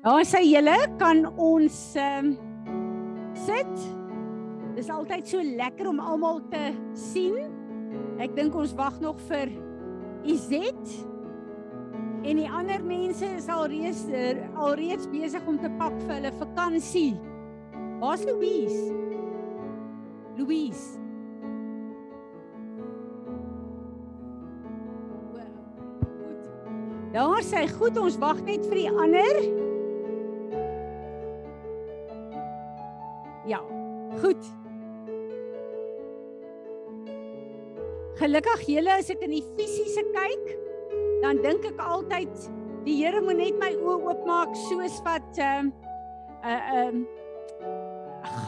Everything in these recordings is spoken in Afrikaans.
Daar sê julle kan ons um, sit. Dis altyd so lekker om almal te sien. Ek dink ons wag nog vir Izet. En die ander mense is alreeds alreeds besig om te pak vir hulle vakansie. Waar's Louise? Louise. Daar sê goed, ons wag net vir die ander. Goed. Gelukkig julle as ek in die fisiese kyk, dan dink ek altyd die Here moet net my oë oopmaak soos wat ehm uh, uh ehm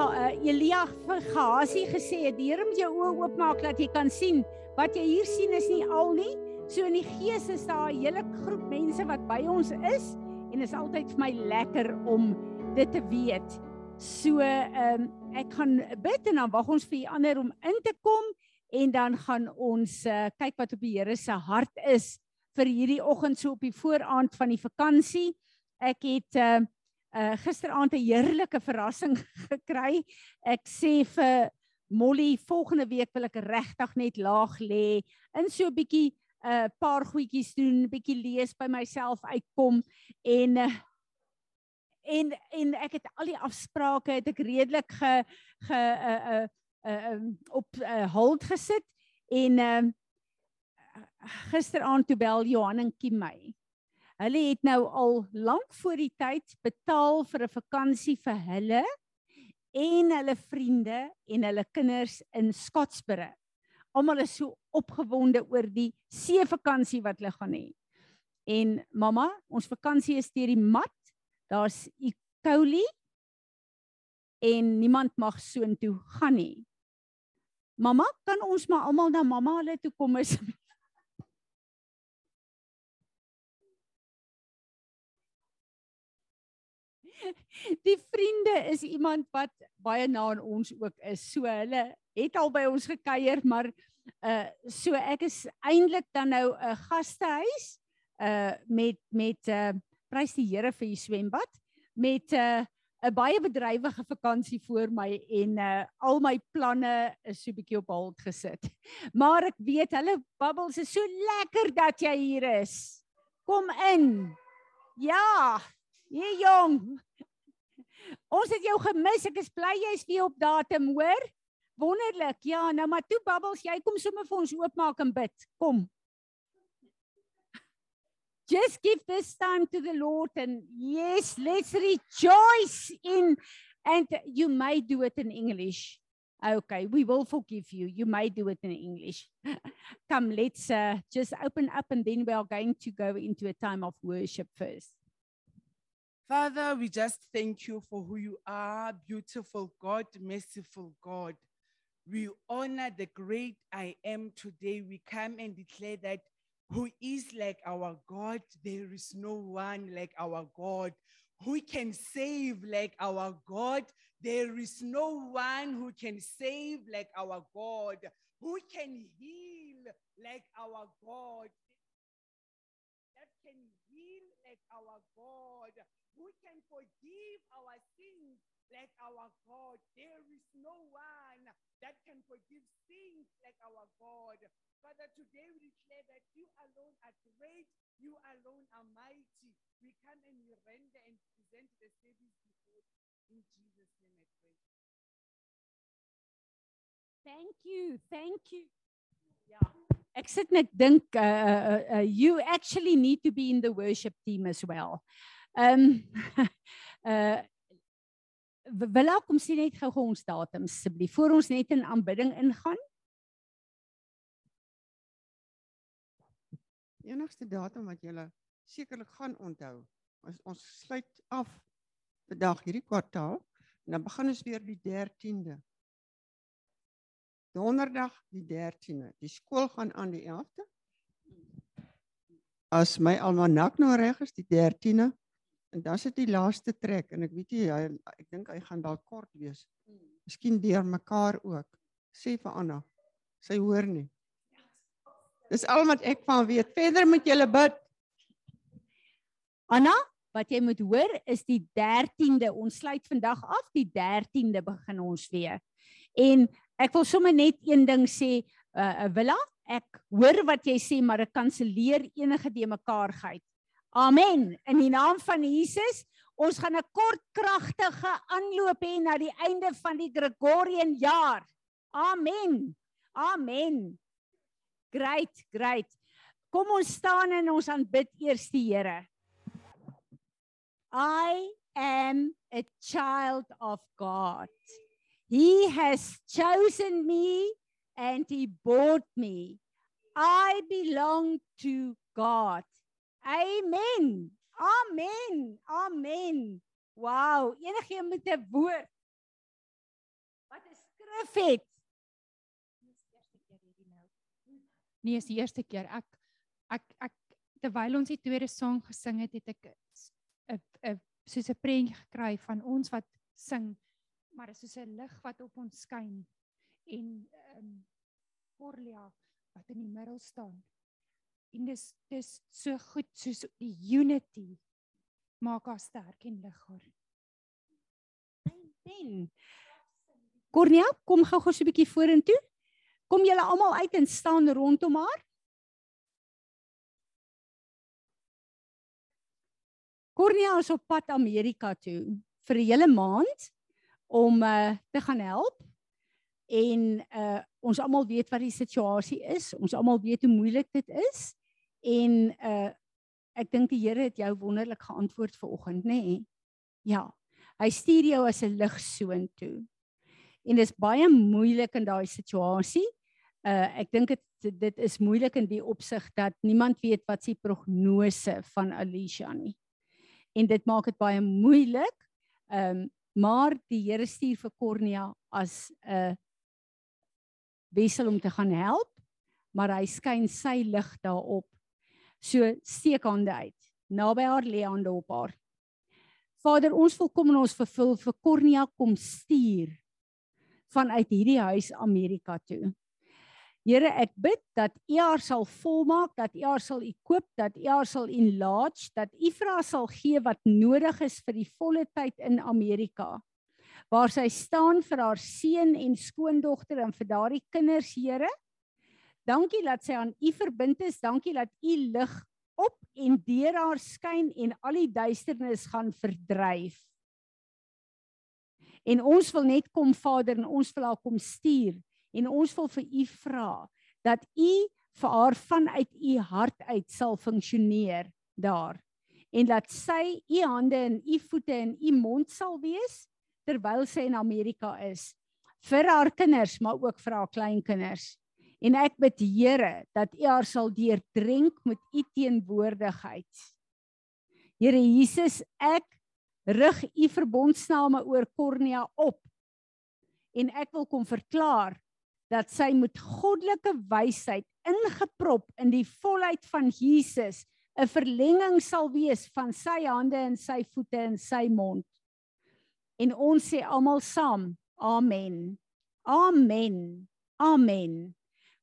uh, Elia vir Gehasie gesê het, die Here moet jou oë oopmaak dat jy kan sien wat jy hier sien is nie al nie. So in die gees is daar 'n hele groep mense wat by ons is en is altyd vir my lekker om dit te weet. So ehm um, ek gaan bid en dan wag ons vir die ander om in te kom en dan gaan ons uh, kyk wat op die Here se hart is vir hierdie oggend so op die vooraand van die vakansie. Ek het uh, uh gisteraand 'n heerlike verrassing gekry. Ek sê vir Molly volgende week wil ek regtig net laag lê in so 'n bietjie 'n uh, paar goedjies doen, 'n bietjie lees by myself uitkom en uh, en en ek het al die afsprake het ek redelik ge ge uh uh, uh um, op uh, hold gesit en uh gisteraand toe bel Johan en Kim my. Hulle het nou al lank voor die tyd betaal vir 'n vakansie vir hulle en hulle vriende en hulle kinders in Scottsboro almal is so opgewonde oor die see vakansie wat hulle gaan hê. En mamma, ons vakansie is deur die mat. Daar's Icoli en niemand mag soontoe gaan nie. Mamma, kan ons maar almal na mamma hulle toe kom is? Die vriende is iemand wat baie na aan ons ook is. So hulle het al by ons gekuier, maar uh so ek is eintlik dan nou 'n uh, gastehuis uh met met uh prys die Here vir die swembad met 'n uh, 'n baie bedrywige vakansie voor my en uh al my planne is so bietjie op hold gesit. Maar ek weet hulle bubbles is so lekker dat jy hier is. Kom in. Ja. Jy jong. Ons het jou gemis. Ek is bly jy's weer op datum, hoor? Wonderlik. Ja, nou maar toe Bubbles, jy kom sommer vir ons oopmaak en bid. Kom. Just give this time to the Lord and yes, let's rejoice in and you may do it in English. Okay, we will forgive you. You may do it in English. Come, let's uh, just open up and then we are going to go into a time of worship first. Father, we just thank you for who you are, beautiful God, merciful God. We honor the great I am today. We come and declare that who is like our God, there is no one like our God. Who can save like our God? There is no one who can save like our God. Who can heal like our God? That can heal like our God. Who can forgive our sins like our God? There is no one that can forgive sins like our God. Father, today we declare that you alone are great, you alone are mighty. We come and we render and present the service before you. In Jesus' name I pray. Thank you. Thank you. Ja. Ek sit net dink uh, uh, uh, you actually need to be in the worship team as well. Um, uh wil ek kom sien net gou gou ons datum asseblief voor ons net in aanbidding ingaan. Enigste datum wat jy sekerlik gaan onthou. Ons ons sluit af vandag hierdie kwartaal en dan begin ons weer die 13de. Donderdag die 13de. Die skool gaan aan die 11de. As my almanak nou reg is, die 13de. En dan sit die laaste trek en ek weet nie hy ek dink hy gaan dalk kort wees. Miskien deur mekaar ook. Sê vir Anna. Sy hoor nie. Dis al wat ek van weet. Verder moet jy bid. Anna, wat jy moet hoor is die 13de. Ons sluit vandag af, die 13de begin ons weer. En ek wil sommer net een ding sê, uh, uh Willa, ek hoor wat jy sê, maar ek kanselleer enige de mekaarheid. Amen. In die naam van Jesus, ons gaan 'n kort kragtige aanloop hê na die einde van die Gregorian jaar. Amen. Amen. Great, great. Kom ons staan en ons aanbid eers die Here. I am a child of God. He has chosen me and he bought me. I belong to God. Amen. Amen. Amen. Wow, enigiemand met 'n woord wat 'n skrif het. Nee, is die eerste keer. Ek ek ek terwyl ons die tweede sang gesing het, het ek 'n soos 'n prentjie gekry van ons wat sing, maar dit is soos 'n lig wat op ons skyn en ehm um, Corlia wat in die middel staan. En dis dis so goed soos die unity maak haar sterk en lig haar. Amen. Cornelia, kom gou-gou so 'n bietjie vorentoe. Kom julle almal uit en staan rondom haar. Cornelia is op pad Amerika toe vir 'n hele maand om uh, te gaan help. En uh ons almal weet wat die situasie is. Ons almal weet hoe moeilik dit is. En uh ek dink die Here het jou wonderlik geantwoord vanoggend, nê? Nee? Ja. Hy stuur jou as 'n lig soontoe. En dit is baie moeilik in daai situasie. Uh ek dink dit dit is moeilik in die opsig dat niemand weet wat se prognose van Alicia nie. En dit maak dit baie moeilik. Ehm um, maar die Here stuur vir Cornelia as 'n uh, wissel om te gaan help, maar hy skyn sy lig daarop So steek hande uit. Naby haar lê hande op haar. Vader, ons wil kom en ons vervul vir Cornelia kom stuur vanuit hierdie huis Amerika toe. Here, ek bid dat U haar sal volmaak, dat U haar sal ekoop, dat U haar sal enlarge, dat U vir haar sal gee wat nodig is vir die volle tyd in Amerika. Waar sy staan vir haar seun en skoondogter en vir daardie kinders, Here. Dankie dat sy aan U verbind is. Dankie dat U lig op en deur haar skyn en al die duisternis gaan verdryf. En ons wil net kom Vader en ons wil haar kom stuur en ons wil vir U vra dat U vir haar vanuit U hart uit sal funksioneer daar en dat sy U hande en U voete en U mond sal wees terwyl sy in Amerika is vir haar kinders maar ook vir haar kleinkinders. En ek bid Here dat U haar sal deurdrink met U teenwoordigheid. Here Jesus, ek rig U verbondsname oor Cornea op. En ek wil kom verklaar dat sy met goddelike wysheid ingeprop in die volheid van Jesus 'n verlenging sal wees van sy hande en sy voete en sy mond. En ons sê almal saam, amen. Amen. Amen.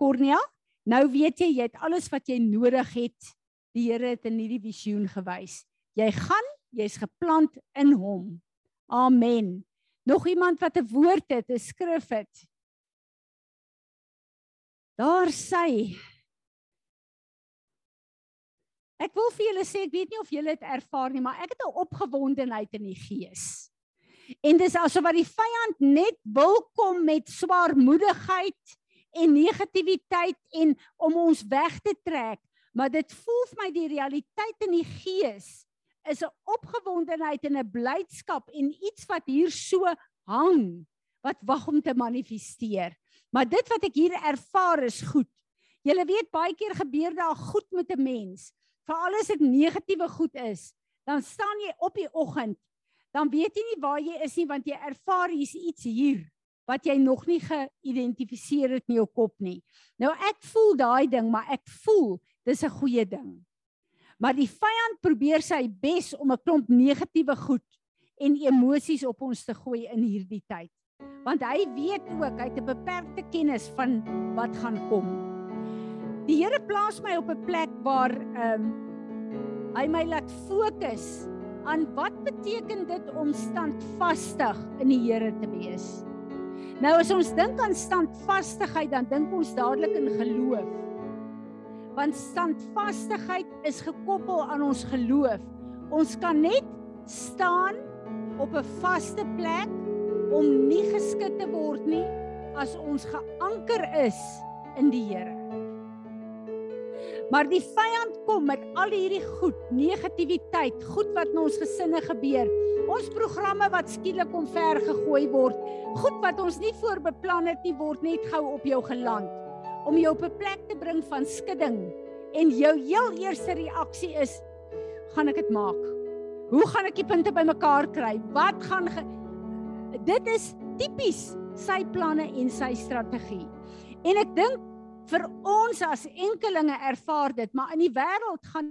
Cornelia, nou weet jy jy het alles wat jy nodig het. Die Here het in hierdie visioen gewys. Jy gaan, jy's geplant in hom. Amen. Nog iemand wat 'n woord het, 'n skrif het. Daar sê Ek wil vir julle sê ek weet nie of julle dit ervaar nie, maar ek het 'n opgewondenheid in die gees. En dis asof wat die vyand net wil kom met swaarmoedigheid en negativiteit en om ons weg te trek, maar dit voel vir my die realiteit in die gees is 'n opgewondenheid en 'n blydskap en iets wat hier so hang wat wag om te manifesteer. Maar dit wat ek hier ervaar is goed. Julle weet baie keer gebeur daar goed met 'n mens. Veral as dit negatiewe goed is, dan staan jy op die oggend, dan weet jy nie waar jy is nie want jy ervaar hier's iets hier wat jy nog nie geïdentifiseer het in jou kop nie. Nou ek voel daai ding, maar ek voel dis 'n goeie ding. Maar die vyand probeer sy bes om 'n klomp negatiewe goed en emosies op ons te gooi in hierdie tyd. Want hy weet ook hy het 'n beperkte kennis van wat gaan kom. Die Here plaas my op 'n plek waar ehm um, hy my laat fokus aan wat beteken dit om standvastig in die Here te wees. Nou as ons dink aan standvastigheid, dan dink ons dadelik in geloof. Want standvastigheid is gekoppel aan ons geloof. Ons kan net staan op 'n vaste plek om nie geskit te word nie as ons geanker is in die Here. Maar die vyand kom met al hierdie goed, negatiwiteit, goed wat in ons gesinne gebeur. Ons programme wat skielik omver gegooi word, goed wat ons nie voorbeplan het nie word net gou op jou geland om jou op 'n plek te bring van skudding. En jou heel eerste reaksie is: gaan ek dit maak? Hoe gaan ek die punte bymekaar kry? Wat gaan ge... dit is tipies sy planne en sy strategie. En ek dink vir ons as enkelinge ervaar dit, maar in die wêreld gaan